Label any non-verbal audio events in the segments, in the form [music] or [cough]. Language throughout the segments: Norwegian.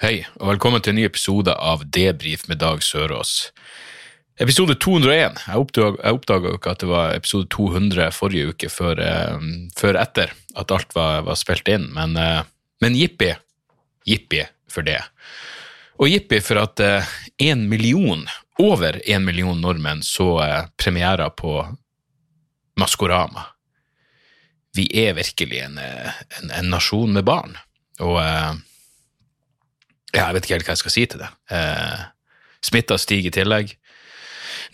Hei, og velkommen til en ny episode av Debrif med Dag Sørås. Episode 201. Jeg oppdaga, jo ikke at det var episode 200 forrige uke, før, eh, før etter at alt var, var spilt inn, men, eh, men jippi. Jippi for det. Og jippi for at én million, over én million nordmenn så eh, premierer på Maskorama. Vi er virkelig en, eh, en, en nasjon med barn, og eh, jeg vet ikke helt hva jeg skal si til det. Eh, Smitta stiger i tillegg.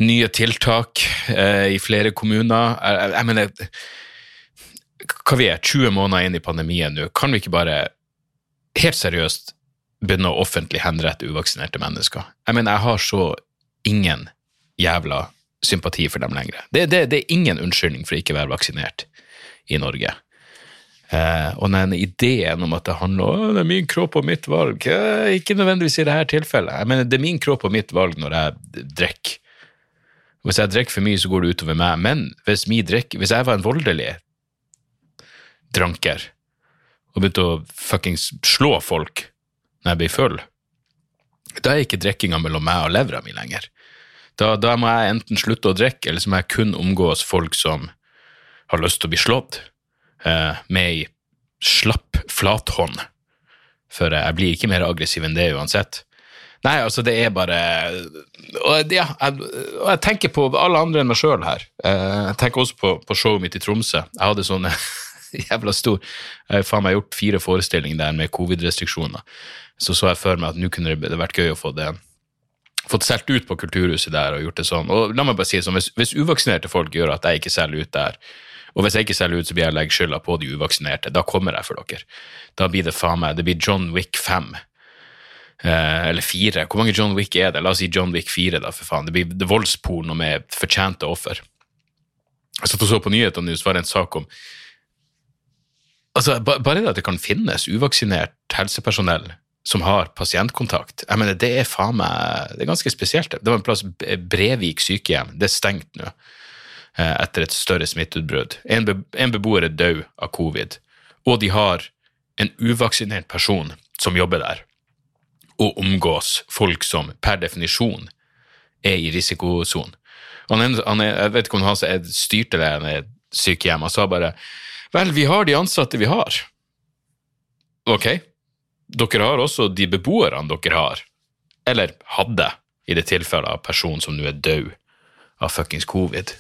Nye tiltak eh, i flere kommuner. Jeg, jeg, jeg mener, hva vi er, 20 måneder inn i pandemien nå, kan vi ikke bare helt seriøst begynne å offentlig henrette uvaksinerte mennesker? Jeg mener, jeg har så ingen jævla sympati for dem lenger. Det, det, det er ingen unnskyldning for å ikke være vaksinert i Norge. Eh, og den ideen om at det handler om det er min kropp og mitt valg, eh, ikke nødvendigvis i dette tilfellet. Jeg mener, det er min kropp og mitt valg når jeg drikker. Hvis jeg drikker for mye, så går det utover meg. Men hvis, drikk, hvis jeg var en voldelig dranker og begynte å fuckings slå folk når jeg blir full, da er ikke drikkinga mellom meg og levra mi lenger. Da, da må jeg enten slutte å drikke, eller så må jeg kun omgås folk som har lyst til å bli slått eh, med ei slapp flathånd. For jeg blir ikke mer aggressiv enn det uansett. Nei, altså, det er bare Og, ja, jeg, jeg tenker på alle andre enn meg sjøl her. Eh, jeg tenker også på, på showet mitt i Tromsø. Jeg hadde sånn [laughs] jævla stor Jeg har faen meg gjort fire forestillinger der med covid-restriksjoner. Så så jeg for meg at nå kunne det vært gøy å få det fått solgt ut på Kulturhuset der og gjort det sånn. Og la meg bare si sånn, hvis, hvis uvaksinerte folk gjør at jeg ikke selger ut der, og hvis jeg ikke selger ut, så blir jeg legge skylda på de uvaksinerte. Da kommer jeg for dere. Da blir det faen meg Det blir John Wick 5. Eh, eller 4. Hvor mange John Wick er det? La oss si John Wick 4, da, for faen. Det blir det voldsporno med fortjente offer. Jeg satt og så på nyhetene nå, så var det en sak om Altså, Bare det at det kan finnes uvaksinert helsepersonell som har pasientkontakt, jeg mener, det er faen meg Det er ganske spesielt. Det var en plass, Brevik sykehjem, det er stengt nå eh, etter et større smitteutbrudd. En, be, en beboer er død av covid, og de har en uvaksinert person som jobber der, og omgås folk som per definisjon er i risikosonen. Jeg vet ikke om han styrte det sykehjem, han sa bare Vel, vi har de ansatte vi har. Ok, dere har også de beboerne dere har, eller hadde, i det tilfellet av personen som nå er død av fuckings covid.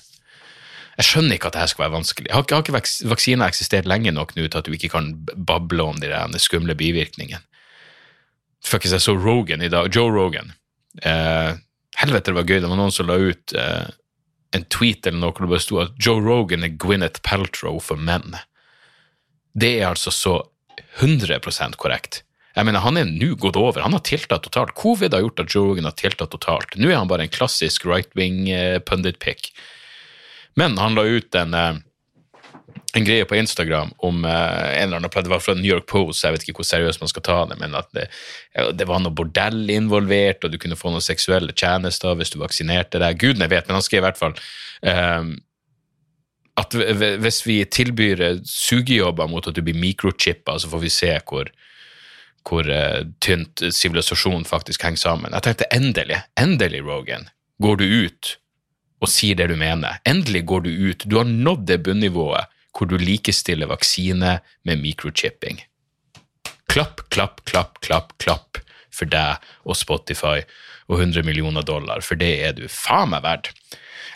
Jeg skjønner ikke at dette skal være vanskelig. Har, har ikke vaks, vaksiner eksistert lenge nok nå til at du ikke kan bable om de der skumle bivirkningene? Fuckings, jeg så Rogan i dag, Joe Rogan. Eh, helvete, det var gøy. Det var noen som la ut eh, en tweet eller noe hvor det bare sto at Joe Rogan er Gwyneth Paltrow for menn. Det er altså så 100% korrekt. Jeg mener, Han er nå gått over. Han har tiltatt totalt. Covid har gjort at Joe har tiltatt totalt. Nå er han bare en klassisk right-wing eh, pundit-pick. Men han la ut en, eh, en greie på Instagram om eh, en eller annen det var fra New York Post, jeg vet ikke hvor seriøst man skal ta det, men at det, det var noe bordell involvert, og du kunne få noen seksuelle tjenester hvis du vaksinerte deg. Gudene vet, men han skrev i hvert fall um, at hvis vi tilbyr sugejobber mot at du blir mikrochippa, så får vi se hvor, hvor uh, tynt sivilisasjonen faktisk henger sammen. Jeg tenkte endelig, endelig, Rogan, går du ut og sier det du mener. Endelig går du ut. Du har nådd det bunnivået hvor du likestiller vaksine med microchipping. Klapp, klapp, klapp, klapp, klapp for deg og Spotify og 100 millioner dollar, for det er du faen meg verdt.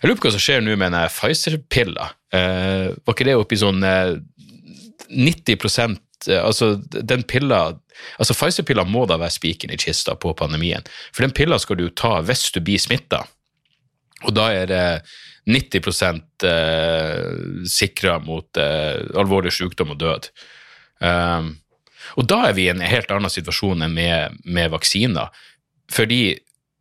Jeg lurer på hva som skjer nå med den Pfizer-pilla. Eh, var ikke det oppi sånn eh, 90 eh, Altså, den pilla Altså, Pfizer-pilla må da være spikeren i kista på pandemien. For den pilla skal du ta hvis du blir smitta. Og da er det 90 eh, sikra mot eh, alvorlig sykdom og død. Um, Og da er vi i en helt annen situasjon enn med, med vaksiner. Fordi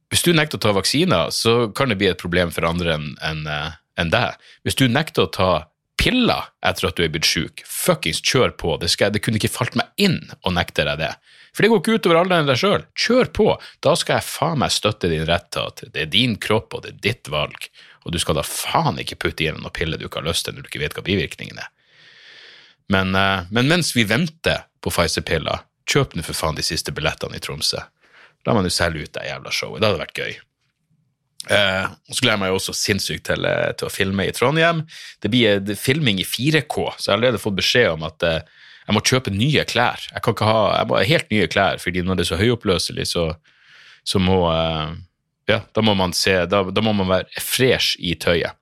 hvis du nekter å ta vaksiner, så kan det bli et problem for andre enn en, en enn deg. Hvis du nekter å ta piller etter at du er blitt syk, fuckings kjør på. Det, skal, det kunne ikke falt meg inn å nekte deg det. For det går ikke utover alle enn deg sjøl. Kjør på. Da skal jeg faen meg støtte din rett til at det er din kropp og det er ditt valg, og du skal da faen ikke putte i deg noen piller du ikke har lyst til når du ikke vet hva bivirkningen er. Men, eh, men mens vi venter på Pfizer-piller, kjøp nå for faen de siste billettene i Tromsø. La meg nå selge ut det jævla showet. Det hadde vært gøy. Eh, og så gleder jeg meg også sinnssykt til, eh, til, å filme i Trondheim. Det blir det, filming i 4K, så jeg har allerede fått beskjed om at eh, jeg må kjøpe nye klær. Jeg kan ikke ha jeg må helt nye klær, fordi når det er så høyoppløselig, så, så må eh, Ja, da må man se Da, da må man være fresh i tøyet.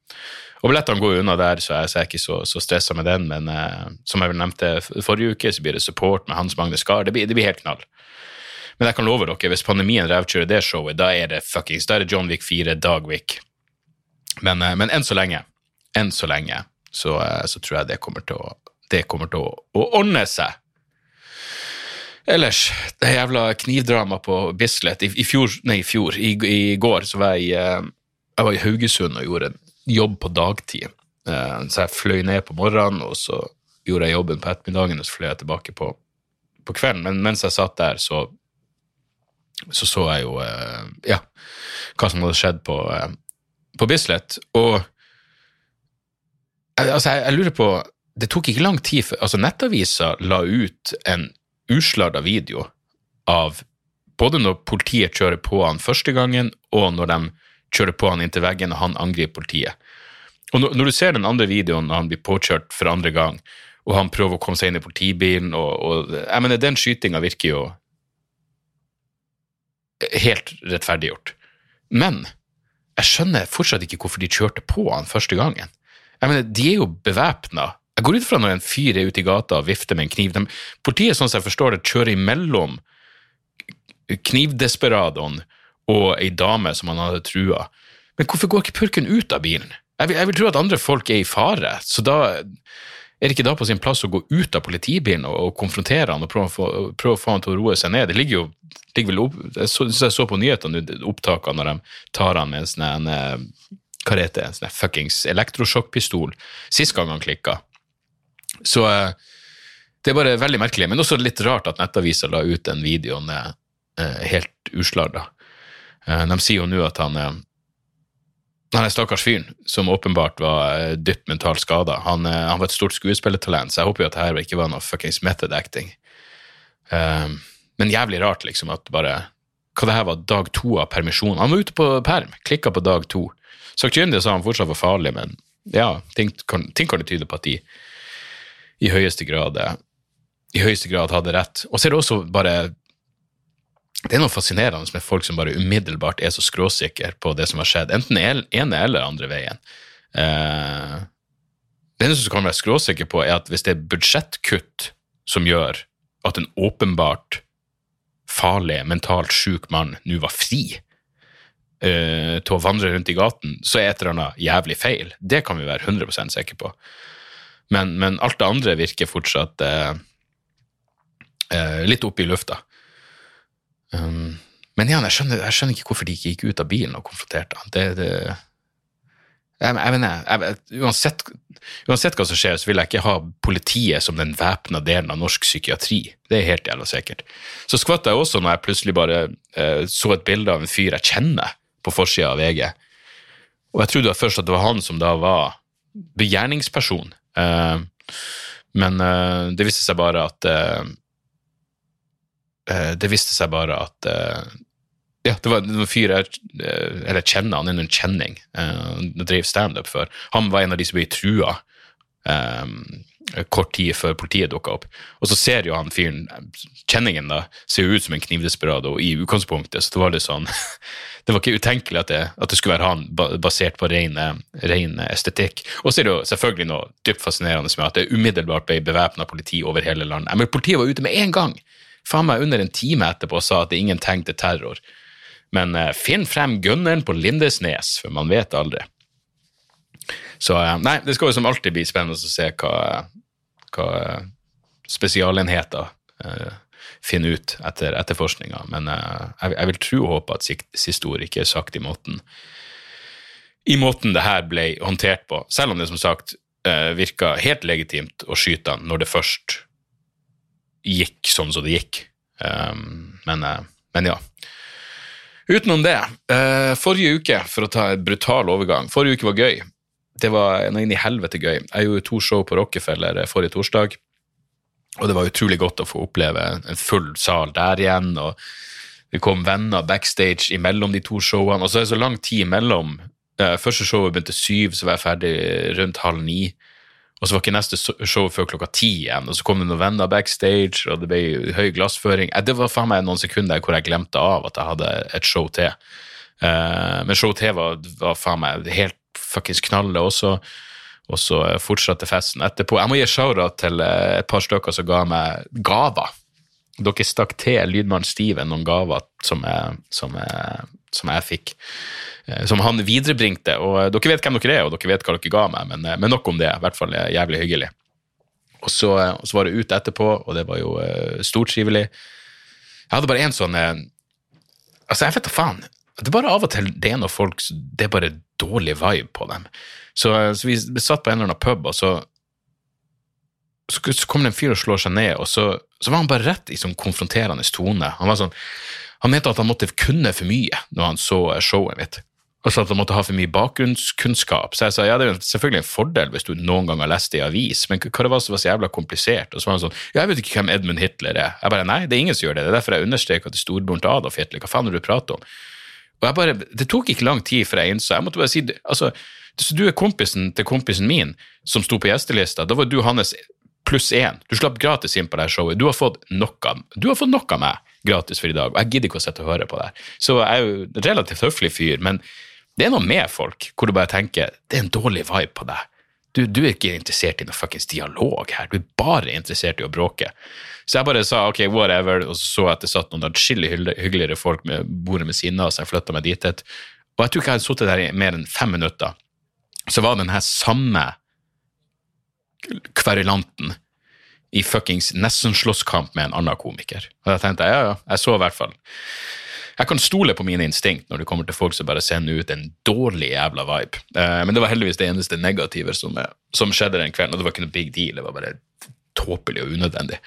Og billettene går unna der, så jeg, så jeg er ikke så, så stressa med den. Men eh, som jeg vel nevnte forrige uke, så blir det support med Hans Magne Skar. Det blir, det blir helt knall. Men jeg kan love dere, hvis pandemien revkjører det showet, da er det fuckings, da er det John Wick 4, Dagwick. Men, eh, men enn så lenge, enn så lenge, så, eh, så tror jeg det kommer til å, kommer til å, å ordne seg. Ellers, det jævla knivdramaet på Bislett i, i, fjor, nei, i fjor, i, i går, så var jeg, eh, jeg var i Haugesund og gjorde en jobb på dagtid. Så jeg fløy ned på morgenen, og så gjorde jeg jobben på ettermiddagen, og så fløy jeg tilbake på, på kvelden. Men mens jeg satt der, så så så jeg jo eh, ja, hva som hadde skjedd på, eh, på Bislett. Og altså, jeg, jeg, lurer på Det tok ikke lang tid før altså Nettavisa la ut en usladda video av både når politiet kjører på han første gangen, og når de kjører på han inntil veggen og han angriper politiet. Og når, når, du ser den andre videoen når han blir påkjørt for andre gang, og han prøver å komme seg inn i politibilen og, og jeg mener, Den skytinga virker jo helt rettferdiggjort. Men jeg skjønner fortsatt ikke hvorfor de kjørte på han første gangen. Jeg mener, De er jo bevæpna. Jeg går ut fra når en fyr er ute i gata og vifter med en kniv. De, politiet, sånn som jeg forstår det, kjører imellom knivdesperadoen og ei dame som han hadde trua. Men hvorfor går ikke purken ut av bilen? Jeg vil, jeg vil tro at andre folk er i fare, så da er det ikke da på sin plass å gå ut av politibilen og, konfrontere han og prøve å, få, prøve å få han til å roe seg ned? Det ligger jo ligger vel opp, Jeg så, jeg så på nyhetene opptakene når de tar han med en sånn hva det heter, en sånn fuckings elektrosjokkpistol sist gang han klikka. Så eh, det er bare veldig merkelig. Men også litt rart at Nettavisa la ut den videoen eh, helt usladda. Eh, de sier jo nå at han han stakkars fyren som åpenbart var uh, dypt mentalt skada. Han, uh, han, var et stort skuespillertalent, så jeg håper jo at det her ikke var noe fuckings method acting. Um, men jævlig rart, liksom, at bare Hva det her var dag to av permisjon? Han var ute på perm, klikka på dag to. Sakkyndige sa han fortsatt var farlig, men ja, ting kan, ting kan tyde på at de i høyeste grad i høyeste grad hadde rett. Og så er det også bare det er noe fascinerende med folk som bare umiddelbart er så skråsikre på det som har skjedd, enten ene eller andre veien. Eh, det eneste som kan være skråsikker på, er at hvis det er budsjettkutt som gjør at en åpenbart farlig, mentalt sjuk mann nå var fri eh, til å vandre rundt i gaten, så er et eller annet jævlig feil. Det kan vi være 100 sikre på. Men, men, alt det andre virker fortsatt eh, eh litt oppe i lufta. Um, men igjen, jeg skjønner, jeg skjønner, ikke hvorfor de ikke gikk ut av bilen og konfronterte han. Det, det, jeg, jeg mener, jeg, uansett, uansett, hva som skjer, så vil jeg ikke ha politiet som den væpna delen av norsk psykiatri. Det er helt jævla sikkert. Så skvatt jeg også når jeg plutselig bare eh, så et bilde av en fyr jeg kjenner, på forsida av VG. Og jeg trodde først at det var han som da var begjerningsperson. Eh, men eh, det viste seg bare at Eh, det viste seg bare at eh, ja, det var en fyr jeg eh, eller kjenner, han er en kjenning, han drev standup før. Han var en av de som ble trua um, kort tid før politiet dukka opp. Og så ser jo han fyren, kjenningen, da, ser jo ut som en knivdesperat, og i utgangspunktet så var det sånn [laughs] Det var ikke utenkelig at det, at det skulle være han, basert på ren estetikk. Og så er det jo selvfølgelig noe dypt fascinerende med at det umiddelbart ble bevæpna politi over hele landet. Men politiet var ute med en gang! Faen meg under en time etterpå sa at det er ingen tegn til terror. Men eh, finn frem gunneren på Lindesnes, for man vet aldri. Så eh, nei, det skal jo som alltid bli spennende å se hva, hva spesialenheter eh, finne ut etter etterforskninga. Men eh, jeg, jeg vil tro og håpe at siste ord ikke er sagt i måten i måten det her ble håndtert på, selv om det som sagt eh, virka helt legitimt å skyte han når det først gikk sånn som det gikk. Um, men, eh, men ja. Utenom det, uh, forrige uke, for å ta en brutal overgang, forrige uke var gøy. Det var noe inn i helvete gøy. Jeg gjorde to show på Rockefeller eh, forrige torsdag, og det var utrolig godt å få oppleve en full sal der igjen. og det kom venner backstage imellom de to showene, og så er det så lang tid imellom. Første showet begynte syv, så var jeg ferdig rundt halv ni. Og så var ikke neste show før klokka ti igjen, og så kom det noen venner backstage, og det ble høy glassføring. Eh, Det var faen meg noen sekunder hvor jeg glemte av at jeg hadde et show til. Eh, men show til var, var faen meg helt fuckings knallet også. Og så eh, fortsatte festen etterpå. Jeg må gi shout-out til et par stykker som ga meg gaver. Dere stakk til lydmann Steven noen gaver som er, som jeg, som jeg fikk. eh, Som han viderebringte. Og eh, dere vet hvem dere er, og dere vet hva dere ga meg, men, eh, men nok om det. I hvert fall jævlig hyggelig. Og så, og så var det ut etterpå, og det var jo eh, stortrivelig. Jeg hadde bare en sånn Altså, jeg vet da faen. Det er bare av og til det er noen folk Det er bare dårlig vibe på dem. Så, så vi, satt på en eller annen pub, og så, så kom det en fyr og slår seg ned, og så, så var han bare rett i sånn konfronterende tone. Han var sånn, han mente at han måtte kunne for mye når han så showet mitt. Og så at han måtte ha for mye bakgrunnskunnskap. Så jeg sa ja, det er selvfølgelig en fordel hvis du noen gang har lest det i avis, men hva det var som var så jævla komplisert? Og så var han sånn ja, jeg vet ikke hvem Edmund Hitler er. Jeg bare nei, det er ingen som gjør det. Det er derfor jeg understreker at det er storbroren til Adolf Hitler. Hva faen er det du prater om? Og jeg bare, Det tok ikke lang tid før jeg innså Jeg måtte bare si altså, så Du er kompisen til kompisen min som sto på gjestelista. Da var du hans pluss én. Du slapp gratis inn på det showet. Du har fått noe, du har fått nok av meg gratis for i dag, og jeg gidder ikke å sitte og høre på det. Så jeg er jo en relativt høflig fyr, men det er noe med folk hvor du bare tenker det er en dårlig vibe på deg. Du, du er ikke interessert i noe fuckings dialog her, du er bare interessert i å bråke. Så jeg bare sa ok, whatever, og så at det satt noen atskillig hyggeligere folk med bordet ved siden av, så jeg flytta meg dit. et. Og jeg tror ikke jeg hadde sittet der i mer enn fem minutter. Så var den her samme kverulanten i fuckings nesten-slåsskamp med en annen komiker. Og da tenkte jeg ja, ja, jeg så i hvert fall. Jeg kan stole på mine instinkt når det kommer til folk som bare sender ut en dårlig jævla vibe. Eh, men det var heldigvis det eneste negative som, eh, som skjedde den kvelden, og det var ikke noe big deal. Det var bare tåpelig og unødvendig.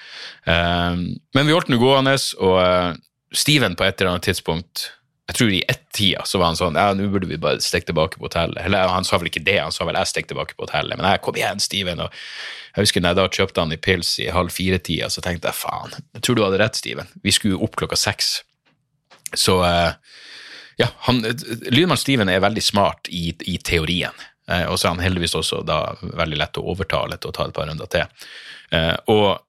Eh, men vi holdt nå gående, og Steven på et eller annet tidspunkt jeg tror i ett-tida så var han sånn ja, nå burde vi bare stikke tilbake på hotellet. Eller han sa vel ikke det, han sa vel jeg stikker tilbake på hotellet. Men jeg kom igjen, Steven. Og jeg husker når jeg da kjøpte han i pils i halv fire-tida, så tenkte jeg faen, jeg tror du hadde rett, Steven. Vi skulle opp klokka seks. Så eh, ja, han, Lydmann Steven er veldig smart i, i teorien. Eh, og så er han heldigvis også da veldig lett å overtale til å ta et par runder til. Eh, og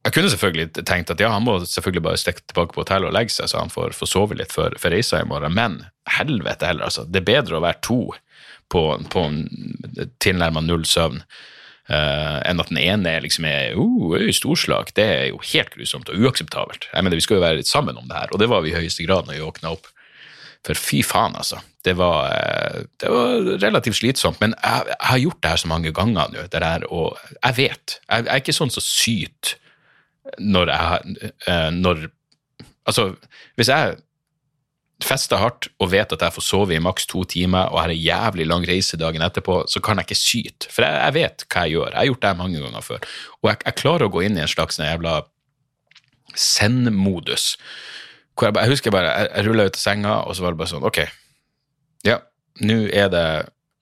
jeg kunne selvfølgelig tenkt at ja, han må selvfølgelig bare stikke tilbake på hotellet og legge seg, så han får, får sove litt før, før reisa i morgen. Men helvete heller, altså. Det er bedre å være to på, på tilnærma null søvn Uh, enn at den ene liksom er uh, storslag. Det er jo helt grusomt og uakseptabelt. Jeg mener, Vi skal jo være litt sammen om det her, og det var vi i høyeste grad når vi våkna opp. For fy faen, altså. Det var, eh, det var relativt slitsomt. Men jeg, jeg har gjort det her så mange ganger nå, det der, og jeg vet. Jeg, jeg er ikke sånn som syter når jeg eh, Når Altså, hvis jeg fester hardt og vet at jeg får sove i maks to timer og har en jævlig lang reise dagen etterpå, så kan jeg ikke syte. For jeg, jeg vet hva jeg gjør. Jeg har gjort det mange ganger før. Og jeg, jeg klarer å gå inn i en slags sånn jævla send-modus. Jeg, jeg husker bare, jeg, jeg rulla ut av senga, og så var det bare sånn, ok, ja, nå er det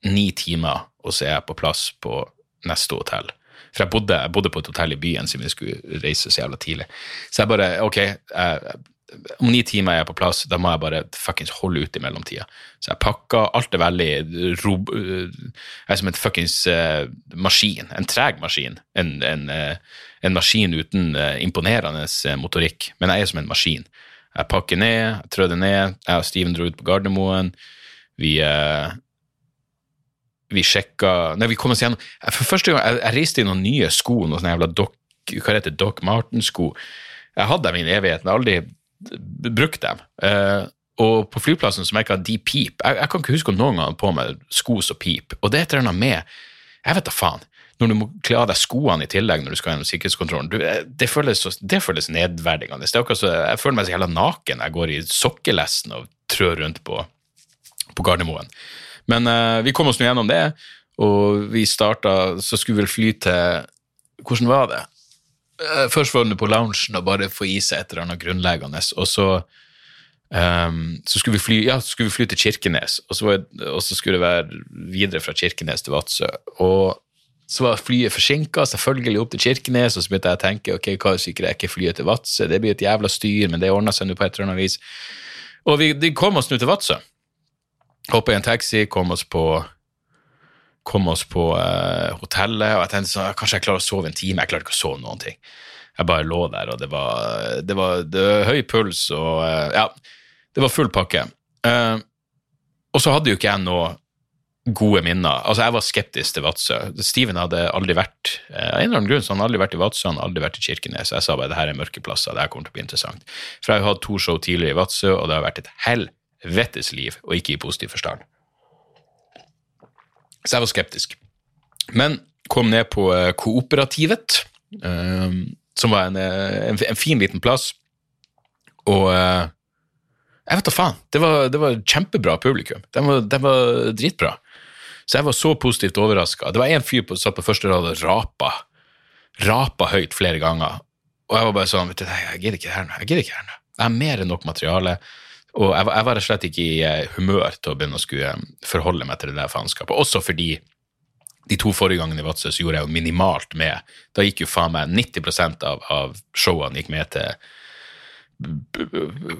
ni timer, og så er jeg på plass på neste hotell. For jeg bodde, jeg bodde på et hotell i byen siden vi skulle reise så jævla tidlig. Så jeg bare, ok, jeg, om ni timer er jeg på plass, da må jeg bare fuckings holde ut i mellomtida. Så jeg pakka, alt er veldig rob... Jeg er som en fuckings uh, maskin, en treg maskin. En, en, uh, en maskin uten uh, imponerende eh, motorikk, men jeg er som en maskin. Jeg pakker ned, jeg trødde ned, jeg og Steven dro ut på Gardermoen. Vi, eh, vi sjekka Nei, vi kom oss gjennom For første gang jeg, jeg reiste i noen nye sko, noen sånne jævla Doc, hva heter Doc Marten-sko. Jeg hadde dem i en evighet, men aldri brukt dem. Uh, og på flyplassen så merka jeg de pip. Jeg, jeg kan ikke huske om noen gang på meg sko som pip. Og det er et eller annet med Jeg vet da faen. når du må kle av deg skoene i tillegg når du skal gjennom sikkerhetskontrollen, du, eh, det, føles, det føles nedverdigende. Det er akkurat så, jeg føler meg så jævla naken. Jeg går i sokkelesten og trør rundt på, på Gardermoen. Men uh, vi kom oss nå gjennom det, og vi starta Så skulle vel fly til Hvordan var det? Uh, Først var det på loungen og bare få i seg et eller annet grunnleggende, og så um, så skulle vi fly, ja, så skulle vi fly til Kirkenes, og så, var, og så skulle det være videre fra Kirkenes til Vadsø. Og så var flyet forsinka, selvfølgelig opp til Kirkenes, og så begynte jeg å tenke ok, hva hvis ikke rekker flyet til Vadsø? Det blir et jævla styr, men det ordna seg nå på et eller annet vis. Og vi de kom oss nå til Vadsø. Hoppa i en taxi, kom oss på kom oss på eh, hotellet, og jeg tenkte sånn, kanskje jeg klarer å sove en time. Jeg klarte ikke å sove noen ting. Jeg bare lå der, og det var, det var, det var høy puls, og eh, ja, det var full pakke. Eh, og så hadde jo ikke jeg noe gode minner. Altså, jeg var skeptisk til Vadsø. Steven hadde aldri vært eh, av en eller annen grunn, så han hadde aldri vært i Vadsø, han hadde aldri vært i Kirkenes. Jeg sa bare det her er mørke plasser, det her kommer til å bli interessant. For jeg har hatt to show tidligere i Vadsø, og det har vært et helvetes liv, og ikke i positiv forstand. Så jeg var skeptisk. Men kom ned på eh, Kooperativet, eh, som var en, eh, en, en fin liten plass. Og jeg vet da faen, det var, det var kjempebra publikum. det var, den var dritbra. Så jeg var så positivt overraska. Det var en fyr som satt på første rad og rapa. Rapa høyt flere ganger. Og jeg var bare sånn Jeg gidder ikke det her nå. Jeg gidder ikke det her nå. Jeg har mer enn nok materiale. Og jeg, var- jeg var rett og slett ikke i eh, humør til å begynne å skulle eh, forholde meg til det der faenskapet. Også fordi de to forrige gangene i Vadsø så gjorde jeg jo minimalt med. Da gikk jo faen meg 90% av, av showene gikk med til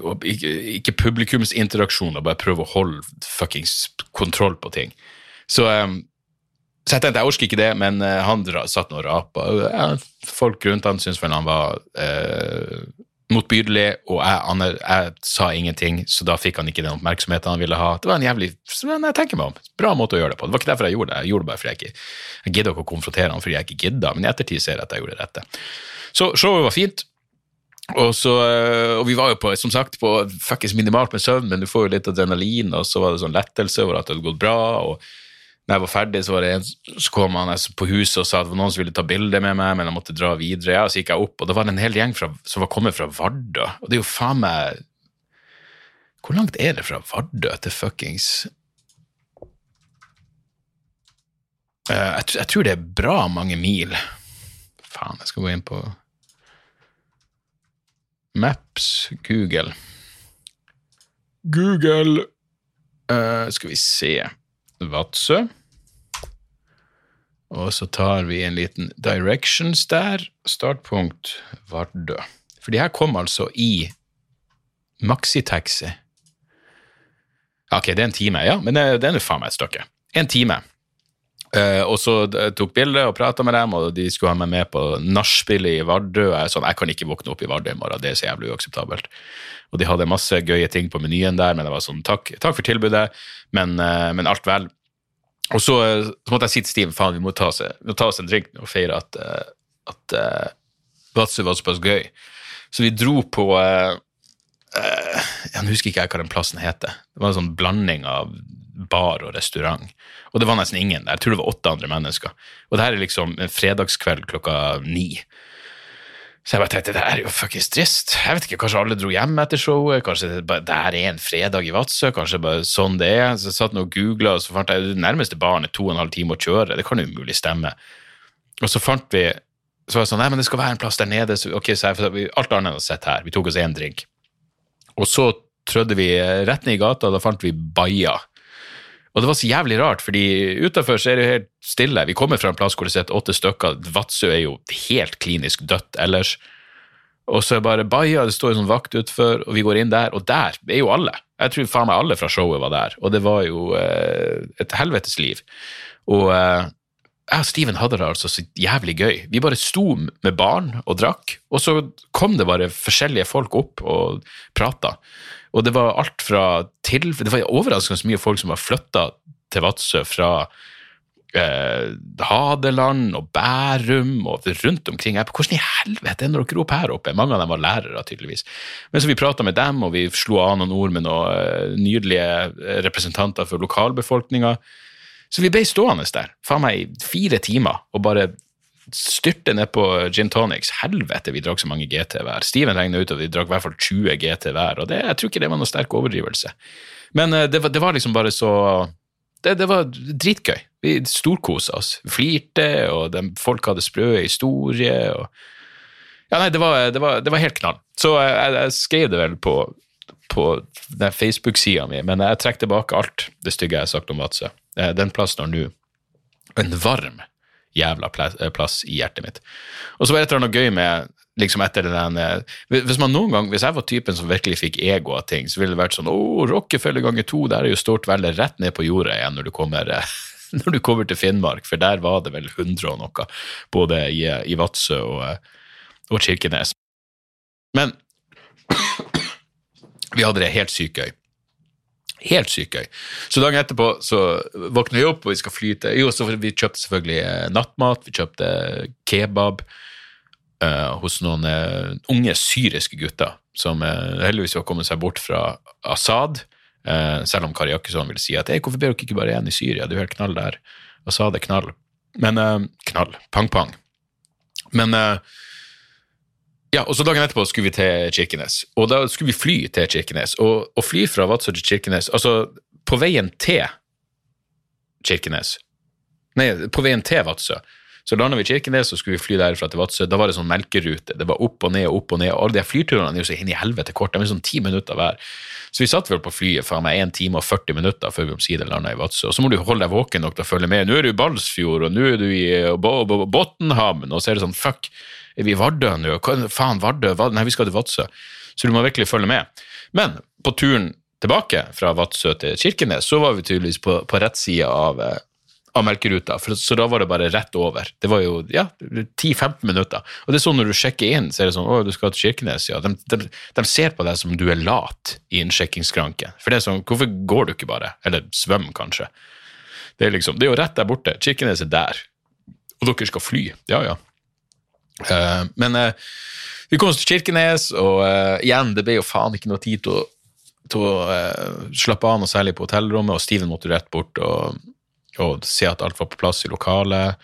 og ikke, ikke publikumsinteraksjon, og bare prøve å holde fuckings kontroll på ting. Så, så jeg tenkte jeg orker ikke det, men eh, han satt nå og rapa. folk rundt han syntes vel han var eh, motbydelig, og jeg, han, jeg sa ingenting, så da fikk han ikke den oppmerksomheten han ville ha. Det var en jævlig men jeg tenker meg om, bra måte å gjøre det på. Det var ikke derfor jeg gjorde det, jeg gjorde det bare fordi jeg ikke jeg gidder ikke å konfrontere han fordi jeg ikke gidda, men i ettertid ser jeg at jeg gjorde det rette. Så showet var fint. Og, så, øh, og vi var jo på, som sagt, på minimalt med søvn, men du får jo litt adrenalin, og så var det sånn lettelse over at det hadde gått bra. og når jeg var ferdig, så, var det en, som kom han på huset og sa at det var noen som ville ta bilde med meg, men jeg måtte dra videre. Ja, så gikk jeg opp, og da var det en hel gjeng fra, som var kommet fra Vardø. Og det er jo faen meg Hvor langt er det fra Vardø til fuckings Eh, jeg, jeg tror det er bra mange mil. Faen, jeg skal gå inn på Maps, Google. Google uh, Skal vi se Vadsø. Og så tar vi en liten directions der. Startpunkt Vardø. For de her kom altså i maxitaxi. Ok, det er en time, ja, men det, er nå faen meg et stykke. En time. Uh, og så tok bilde og prata med dem, og de skulle ha meg med på nachspielet i Vardø. Jeg, er sånn, jeg kan ikke våkne opp i Vardø i morgen, det er så jævlig uakseptabelt. Og de hadde masse gøye ting på menyen der, men det var sånn takk, takk for tilbudet, men, uh, men alt vel. Og så, eh, så måtte jeg si til Steve faen, vi må ta oss, må ta oss en drink og feire at, eh, at uh, Vadsø var såpass gøy. Så vi dro på uh, uh, Jeg husker ikke jeg hva den plassen heter. Det var en sånn blanding av bar og restaurant. Og det var nesten ingen der. Jeg tror det var åtte andre mennesker. Og det her er liksom en fredagskveld klokka ni. Så jeg bare tenkte, det er jo fuckings trist. Jeg vet ikke, Kanskje alle dro hjem etter showet? Kanskje det, bare, det er en fredag i Vadsø? Kanskje bare sånn det er? Så jeg satt og googla, og så fant jeg det nærmeste baren er to og en halv time å kjøre. Det kan jo umulig stemme. Og så fant vi så var det sånn, nei, men det skal være en plass der nede. Så, okay, så jeg, alt annet enn å sitte her. Vi tok oss én drink. Og så trødde vi rett ned i gata, og da fant vi Baia. Og det var så jævlig rart, fordi utafor er det jo helt stille. Vi kommer fra en plass hvor det sitter åtte stykker. Vadsø er jo helt klinisk dødt ellers. Og så er det bare Baia, det står en sånn vakt utenfor, og vi går inn der, og der er jo alle. Jeg tror faen meg alle fra showet var der, og det var jo eh, et helvetes liv. Og eh, jeg og Steven hadde det altså så jævlig gøy. Vi bare sto med barn og drakk, og så kom det bare forskjellige folk opp og prata. Og det var alt fra til Det var overraskende mye folk som var flytta til Vadsø fra eh, Hadeland og Bærum og rundt omkring. Jeg, Hvordan i helvete ender dere opp her oppe? Mange av dem var lærere, tydeligvis. Men så vi prata med dem, og vi slo av noen ord med noen eh, nydelige eh, representanter for lokalbefolkninga. Så vi ble stående der, faen meg i fire timer, og bare styrte ned på gin tonics. Helvete, vi drakk så mange GT hver. Steven regna ut at vi drakk i hvert fall 20 GT hver, og det, jeg tror ikke det var noe sterk overdrivelse. Men eh, det var, det var liksom bare så det, det var dritgøy. Vi storkosa oss. Flirte, og de, folk hadde sprø historier. Og... Ja, nei, det var, det, var, det var, helt knall. Så jeg, jeg skrev det vel på, på Facebook-sida mi, men jeg trekker tilbake alt det stygge jeg har sagt om Vadsø. Eh, den plassen har nå en varm jævla eh, plass i hjertet mitt. Og så var det et eller annet gøy med liksom etter den eh, Hvis man noen gang, hvis jeg var typen som virkelig fikk ego av ting, så ville det vært sånn Å, Rockefeller ganger to, der er jo stort vel rett ned på jorda igjen når du kommer [laughs] når du kommer til Finnmark, for der var det vel 100 og noe, både i, i Vadsø og, og Kirkenes. Men [coughs] vi hadde det helt sykt gøy. Helt sykt gøy. Så dagen etterpå så våkner vi opp, og vi skal fly til Jo, så vi kjøpte selvfølgelig eh, nattmat, vi kjøpte kebab uh, hos noen uh, unge syriske gutter som uh, heldigvis har kommet seg bort fra Assad. selv om Kari Jakkesson vil si at hey, hvorfor ber dere ikke bare igjen i Syria, det er jo helt knall der. Assad er knall. Men knall. Pang-pang. Men ja, og så Dagen etterpå skulle vi til Kirkenes, og da skulle vi fly til Kirkenes. Og å fly fra Vadsø til Kirkenes Altså, på veien til Kirkenes Nei, på veien til Vadsø så landa vi i Kirkenes og skulle vi fly derfra til Vadsø. Da var det sånn melkerute. Det var opp og ned og opp og ned. Og alle de flyturene er jo så inn i helvete kort. De er sånn ti minutter hver. Så vi satt vel på flyet faen meg 1 time og 40 minutter før vi omsider landa i Vadsø. Og så må du holde deg våken nok til å følge med. Nå er du i Balsfjord, og nå er du i Bottenhamn, og så er det sånn fuck er vi i Vardø nå? Faen, Vardø? Nei, vi skal til Vadsø. Så du må virkelig følge med. Men på turen tilbake fra Vadsø til Kirkenes, så var vi tydeligvis på, på rett side av, eh, av melkeruta, for, så da var det bare rett over. Det var jo ja, 10-15 minutter. Og det er sånn når du sjekker inn, så er det sånn å, du skal til Kirkenes, ja. De, de, de ser på deg som du er lat i innsjekkingsskranken. For det er sånn, hvorfor går du ikke bare? Eller svøm, kanskje. Det er liksom, det er jo rett der borte. Kirkenes er der. Og dere skal fly. Ja, ja. Uh, men uh, vi kom oss til Kirkenes, og uh, igjen, det ble jo faen ikke noe tid til å, til å slappe av noe særlig på hotellrommet, og Steven måtte rett bort og, og se at alt var på plass i lokalet.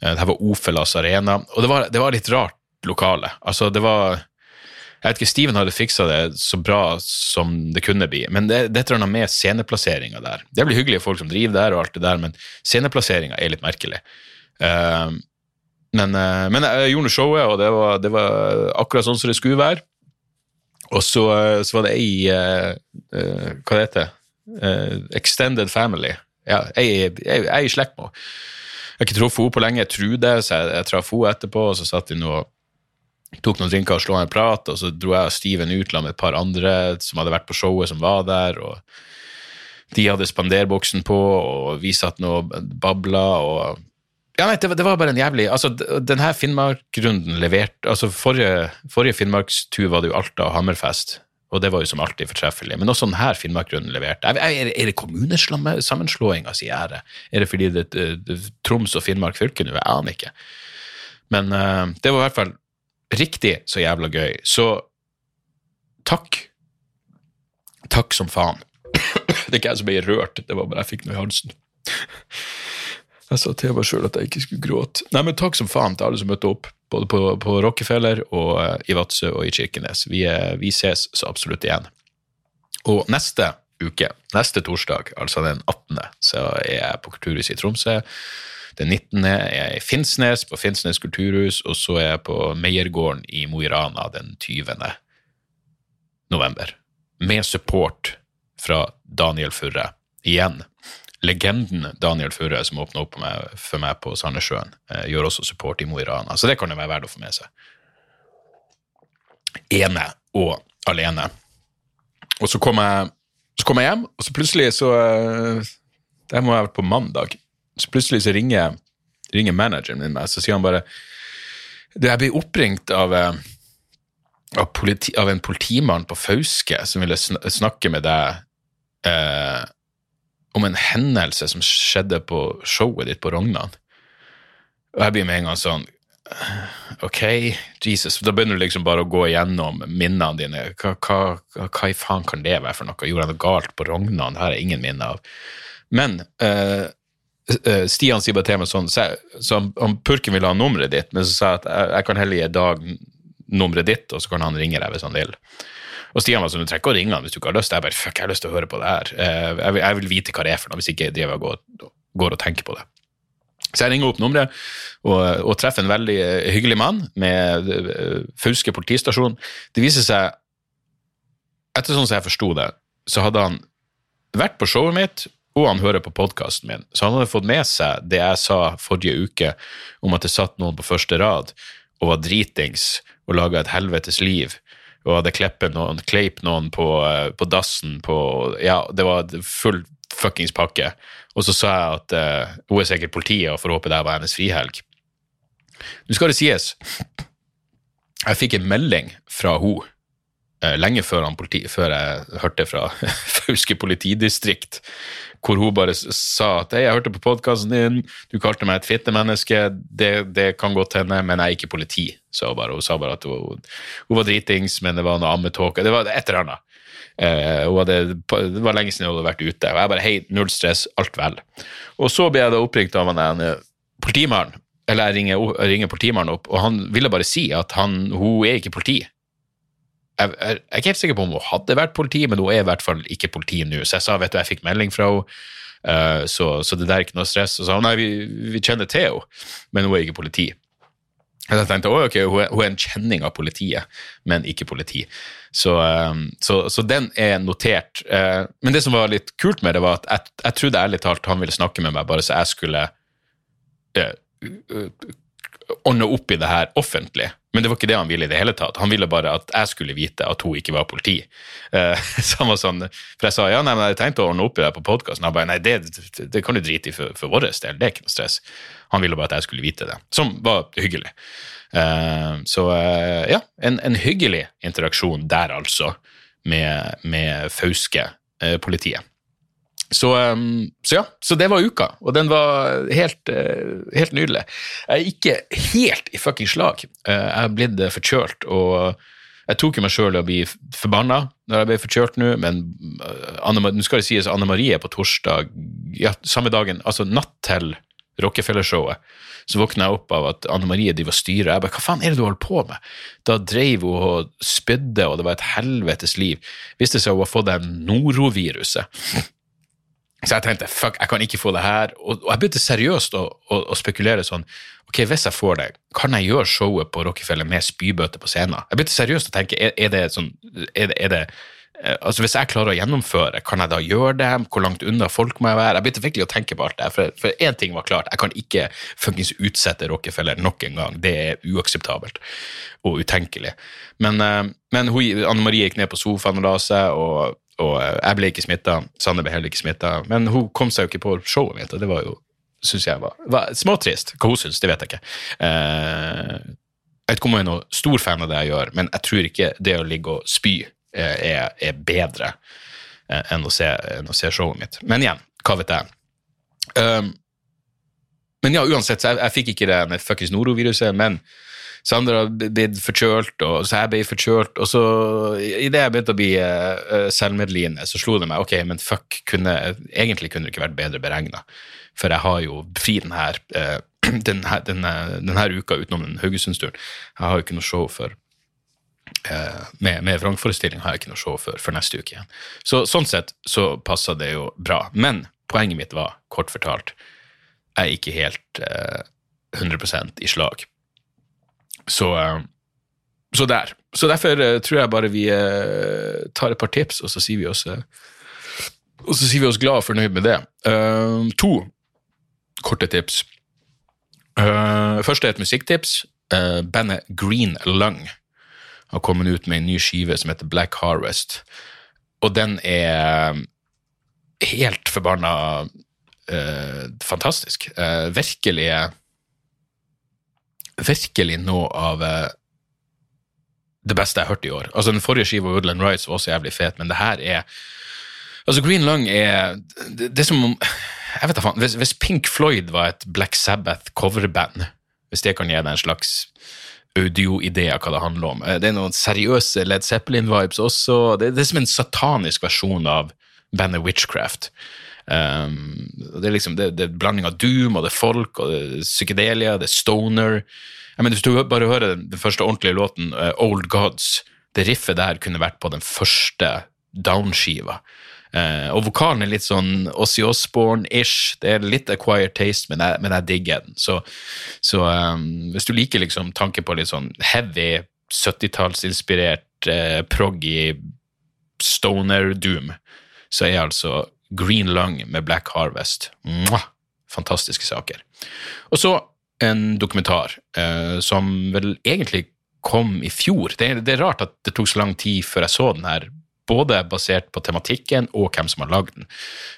det her var Ofelas arena, og det var, det var litt rart lokale. Altså, det var jeg vet ikke, Steven hadde fiksa det så bra som det kunne bli, men det, det er et med sceneplasseringa der. Det blir hyggelige folk som driver der, og alt det der, men sceneplasseringa er litt merkelig. Uh, men, eh, men jeg gjorde showet, og det var, det var, akkurat sånn som det skulle være. Og så, eh, så var det ei Hva det heter uh, Extended Family. Ja, ei i slekt med henne. Jeg har ikke truffet henne på lenge, jeg tror det, så jeg, jeg traff henne etterpå, og så satt vi nå tok noen drinker og slo en prat, og så dro jeg og Steven ut med et par andre som hadde vært på showet, som var der. og De hadde spanderboksen på, og vi satt nå og babla. og ja, nei, det, det, var bare en jævlig altså, Denne Finnmark-runden leverte altså Forrige, forrige Finnmarkstur var det jo Alta og Hammerfest, og det var jo som alltid fortreffelig. Men også denne Finnmark-runden leverte. Er, er det kommunesammenslåinga si ære? Er det fordi det det, Troms og Finnmark fylke nå? Jeg aner ikke. Men uh, det var i hvert fall riktig så jævla gøy. Så takk. Takk som faen. [coughs] det er ikke jeg som ble rørt, det var bare jeg fikk noe i halsen. Jeg sa til meg sjøl at jeg ikke skulle gråte. Nei, men takk som faen til alle som møtte opp, både på, på Rockefeller og uh, i Vadsø og i Kirkenes. Vi, uh, vi, ses så absolutt igjen. Og neste uke, neste torsdag, altså den 18., så er jeg på Kulturhuset i Tromsø. Den 19. er jeg i Finnsnes, på Finnsnes kulturhus, og så er jeg på Meiergården i Mo i Rana den 20. november. Med support fra Daniel Furre. Igjen legenden Daniel Furre, som åpna opp for meg på Sandnessjøen, eh, gjør også support i Mo i Rana. Så det kan det være verdt å få med seg. Ene og alene. Og så kom jeg, så kom jeg hjem, og så plutselig så eh, Det må ha vært på mandag. Så plutselig så ringer, ringer manageren min meg, så sier han bare Jeg blir oppringt av eh, av, politi, av, en politimann på Fauske som ville snakke med deg eh, om en hendelse som skjedde på showet ditt på Rognan. Og jeg blir med en gang sånn Ok, Jesus. Da begynner du liksom bare å gå igjennom minnene dine. Hva, hva, hva i faen kan det være for noe? Gjorde jeg noe galt på Rognan? Det har jeg ingen minne av. Men uh, Stian sier bare til meg sånn, så, så han purken ville ha nummeret ditt, men så sa jeg at jeg, jeg kan heller gi Dag nummeret ditt, og så kan han ringe deg hvis han vil. Og Stian var sånn, du trenger ikke å ringe han hvis du ikke har lyst. Jeg bare, fuck, jeg har lyst til å høre på det her. Eh, jeg, vil, jeg vil vite hva det er for noe, hvis ikke jeg driver og går, går og tenker på det. Så jeg ringer opp nummeret og, og treffer en veldig eh, hyggelig mann med eh, Fauske politistasjon. Det viser seg, etter sånn som jeg forsto det, så hadde han vært på showet mitt, og han hører på podkasten min. Så han hadde fått med seg det jeg sa forrige uke om at det satt noen på første rad og var dritings og laga et helvetes liv og hadde kleppet noen, kleip noen på, eh, på dassen på Ja, det var full fuckings pakke. Og så sa jeg at uh, hun er sikkert politiet, og får håpe det var hennes frihelg. Nå skal det sies, jeg fikk en melding fra hun lenge før, politi, før, jeg hørte fra [laughs] Fauske politidistrikt, hvor hun bare sa at jeg hørte på podkasten din, du kalte meg et fittemenneske, det, det kan godt hende, men jeg er ikke politi. Så bare, hun sa bare at hun, hun var dritings, men det var noe ammetåke. Det var et eller annet. Uh, hadde, det var lenge siden hun hadde vært ute. Og jeg bare hei, null stress, alt vel. Og så ble jeg da oppringt av en politimann, Eller jeg ringer, ringer politimannen opp, og han ville bare si at han, hun er ikke politi. Jeg, jeg, er ikke helt sikker på om hun hadde vært politi, men hun er i hvert fall ikke politi nå. Så jeg sa vet du, jeg fikk melding fra henne, uh, så, så, det der er ikke noe stress. Og så sa hun nei, vi, vi kjenner til henne, men hun er ikke politi. Jeg tenkte ok, hun er, en kjenning av politiet, men ikke politi. Så, um, så, så den er notert. Uh, men det som var litt kult med det, var at jeg, jeg trodde ærlig talt han ville snakke med meg bare så jeg skulle ordne opp i det her offentlig. Men det var ikke det han ville i det hele tatt. Han ville bare at jeg skulle vite at hun ikke var politi. Uh, [laughs] så han var sånn, For jeg sa ja, nei, men jeg tenkte å ordne opp i det på podkasten. Han bare nei, det, det, kan du drite i for, for vår del, det er ikke noe stress. Han ville bare at jeg skulle vite det, som var hyggelig. Uh, så uh, ja, en, en, hyggelig interaksjon der, altså, med, med Fauske-politiet. Så, um, så, ja, så det var uka, og den var helt, uh, helt nydelig. Jeg er ikke helt i fuckings slag. Uh, jeg er blitt forkjølt, og jeg tok jo meg sjøl i å bli forbanna når jeg ble forkjølt nå, men nå skal det sies Anne Marie på torsdag, ja, samme dagen, altså natt til Rockefeller-showet, så våkna jeg opp av at Anne Marie driver og styrer. Jeg bare, hva faen er det du holder på med? Da drev hun og spydde, og det var et helvetes liv. Viste seg hun har fått det noroviruset. Så jeg tenkte fuck, jeg kan ikke få det her. Og, og jeg begynte seriøst å, å, å, spekulere sånn Ok, hvis jeg får det, kan jeg gjøre showet på Rockefeller med spybøter på scenen? Jeg begynte seriøst å tenke er, er det sånn er er det Altså Hvis jeg klarer å gjennomføre, kan jeg da gjøre det? Hvor langt unna folk må jeg være? Jeg begynte virkelig å tenke på alt det. For én ting var klart, jeg kan ikke fuckings utsette Rockefeller nok en gang. Det er uakseptabelt og utenkelig. Men, eh, men Anne Marie gikk ned på sofaen og la seg, og og eh, jeg ble ikke smitta, Sanne ble heller ikke smitta. Men hun kom seg jo ikke på showet mitt, og det var jo syns jeg var, var småtrist. Hva hun syns, det vet jeg ikke. Eh, jeg vet ikke om hun er noen stor fan av det jeg gjør, men jeg tror ikke det å ligge og spy eh, er, er, bedre eh, enn, å se, enn, å se, showet mitt. Men igjen, hva vet jeg. Um, men ja, uansett, så jeg, jeg fikk ikke det med fuckings noroviruset, men Sandra ble forkjølt, og så jeg ble forkjølt. Og så, idet jeg begynte å bli uh, selvmedlidende, så slo det meg ok, men fuck, kunne, egentlig kunne det ikke vært bedre beregna. For jeg har jo fri denne, uh, denne, denne, denne uka utenom den Haugesundsturen. Jeg har jo ikke noe show for med, med vrangforestilling har jeg ikke noe show for, for neste uke igjen. Så sånn sett så passa det jo bra. Men poenget mitt var, kort fortalt, jeg er ikke helt eh, 100% i slag. Så, eh, så der. Så derfor eh, tror jeg bare vi eh, tar et par tips, og så sier vi oss og så sier vi oss glad og fornøyd med det. To korte tips. Uh, først er et musikktips. Bandet Green Lung har kommet ut med en ny skive som heter Black Harvest. Og den er helt forbanna fantastisk. virkelig virkelig noe av eh, det beste jeg har hørt i år. Altså Den forrige skiva, Woodland Rights, var også jævlig fet, men det her er Altså, Green Lung er Det, det er som om jeg vet da faen, hvis, hvis, Pink Floyd var et Black Sabbath-coverband, hvis det kan gi deg en slags audio-idé av hva det handler om eh, Det er noen seriøse Led Zeppelin-vibes også. Det, det, er som en satanisk versjon av bandet Witchcraft. Um, det er liksom det, det er blanding av doom, og det er folk, og det er psykedelia, det er stoner. Jeg mener, Hvis du bare hører den første ordentlige låten, uh, Old Gods, det riffet der kunne vært på den første downskiva. Uh, og vokalen er litt sånn Ossie Osborne-ish. Det er litt acquired taste, men jeg, men jeg digger den. Så, så um, hvis du liker liksom tanken på litt sånn heavy, 70-tallsinspirert, eh, proggy stoner doom, så er altså Green Lung med Black Harvest Mwah! Fantastiske saker. Og så en dokumentar eh, som vel egentlig kom i fjor. Det, det, er rart at det tok så lang tid før jeg så den her både basert på tematikken og hvem som har lagd den.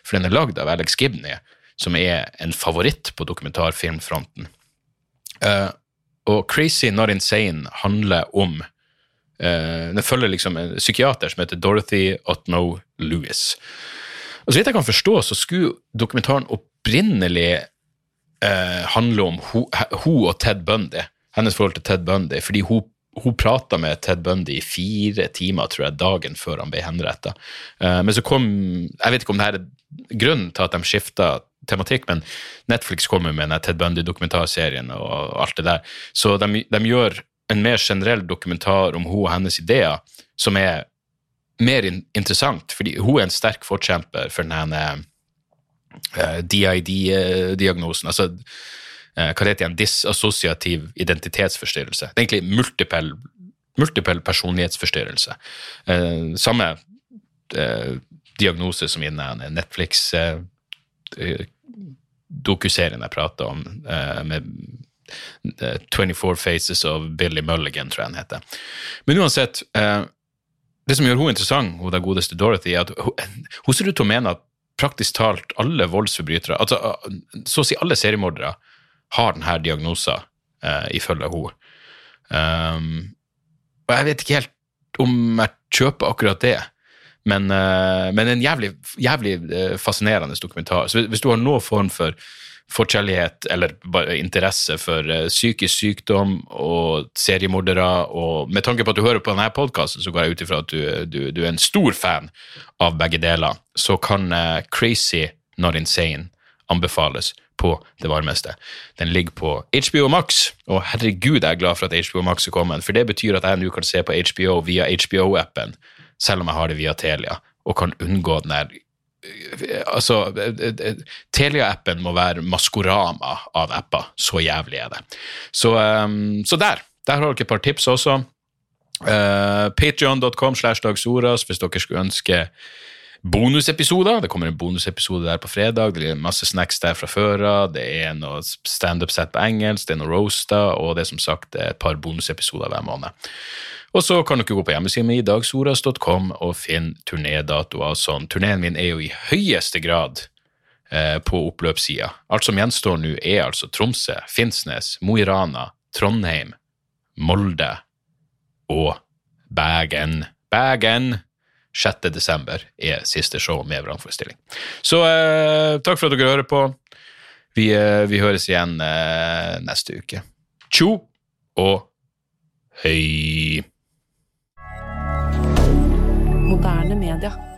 For den er lagd av Alex Gibney, som er en favoritt på dokumentarfilmfronten. Uh, og Crazy Not Insane handler om uh, Den følger liksom en psykiater som heter Dorothy Otno Lewis. Og Så vidt jeg kan forstå, så skulle dokumentaren opprinnelig uh, handle om hun og Ted Bundy, hennes forhold til Ted Bundy, fordi hun hun prata med Ted Bundy i fire timer tror jeg, dagen før han ble henretta. Uh, men så kom Jeg vet ikke om det her er grunnen til at de skifta tematikk, men Netflix kommer med den Ted Bundy-dokumentarserien og alt det der. Så de, de, gjør en mer generell dokumentar om hun og hennes ideer, som er mer in interessant, fordi hun er en sterk forkjemper for denne eh, DID-diagnosen. altså Eh, hva det heter igjen, disassosiativ identitetsforstyrrelse. Det er egentlig multiple, multiple personlighetsforstyrrelse. Eh, samme eh, diagnose som i den Netflix-dokuserien jeg prata om, med 24 Faces of Billy Mulligan, tror jeg den heter. Men uansett, det som gjør hun interessant, hun den godeste Dorothy, er at hun, hun ser ut til å mene at praktisk talt alle voldsforbrytere, altså så å si alle seriemordere, har denne diagnosen, eh, ifølge henne. Um, og jeg vet ikke helt om jeg kjøper akkurat det, men, uh, men en jævlig, jævlig uh, fascinerende dokumentar. Så hvis du har noen form for forkjærlighet eller bare interesse for uh, psykisk sykdom og seriemordere, og med tanke på at du hører på denne podkasten, så går jeg ut ifra at du, du, du, er en stor fan av begge deler, så kan Crazy Not Insane anbefales på det varmeste. Den ligger på HBO Max, og herregud, jeg er glad for at HBO Max er kommet, for det betyr at jeg nå kan se på HBO via HBO-appen, selv om jeg har det via Telia, og kan unngå den der Altså, Telia-appen må være maskorama av apper. Så jævlig er det. Så, um, så der. Der har dere et par tips også. Uh, Patreon.com slash dagsoras hvis dere skulle ønske bonusepisoder. Det kommer en bonusepisode der på fredag. Det er masse snacks der fra før av. Det er noe standup-sett på engelsk, det er noe roaster, og det er som sagt et par bonusepisoder hver måned. Og så kan dere gå på hjemmesiden min, dagsoras.com, og finne turnédatoer og sånn. Turneen min er jo i høyeste grad eh, på oppløpssida. Alt som gjenstår nå, er altså Tromsø, Finnsnes, Mo i Rana, Trondheim, Molde og Bergen. Bergen! 6. desember er siste show med vrangforestilling. Så eh, takk for at dere hører på. Vi, eh, vi høres igjen eh, neste uke. Tjo og hei. Moderne media.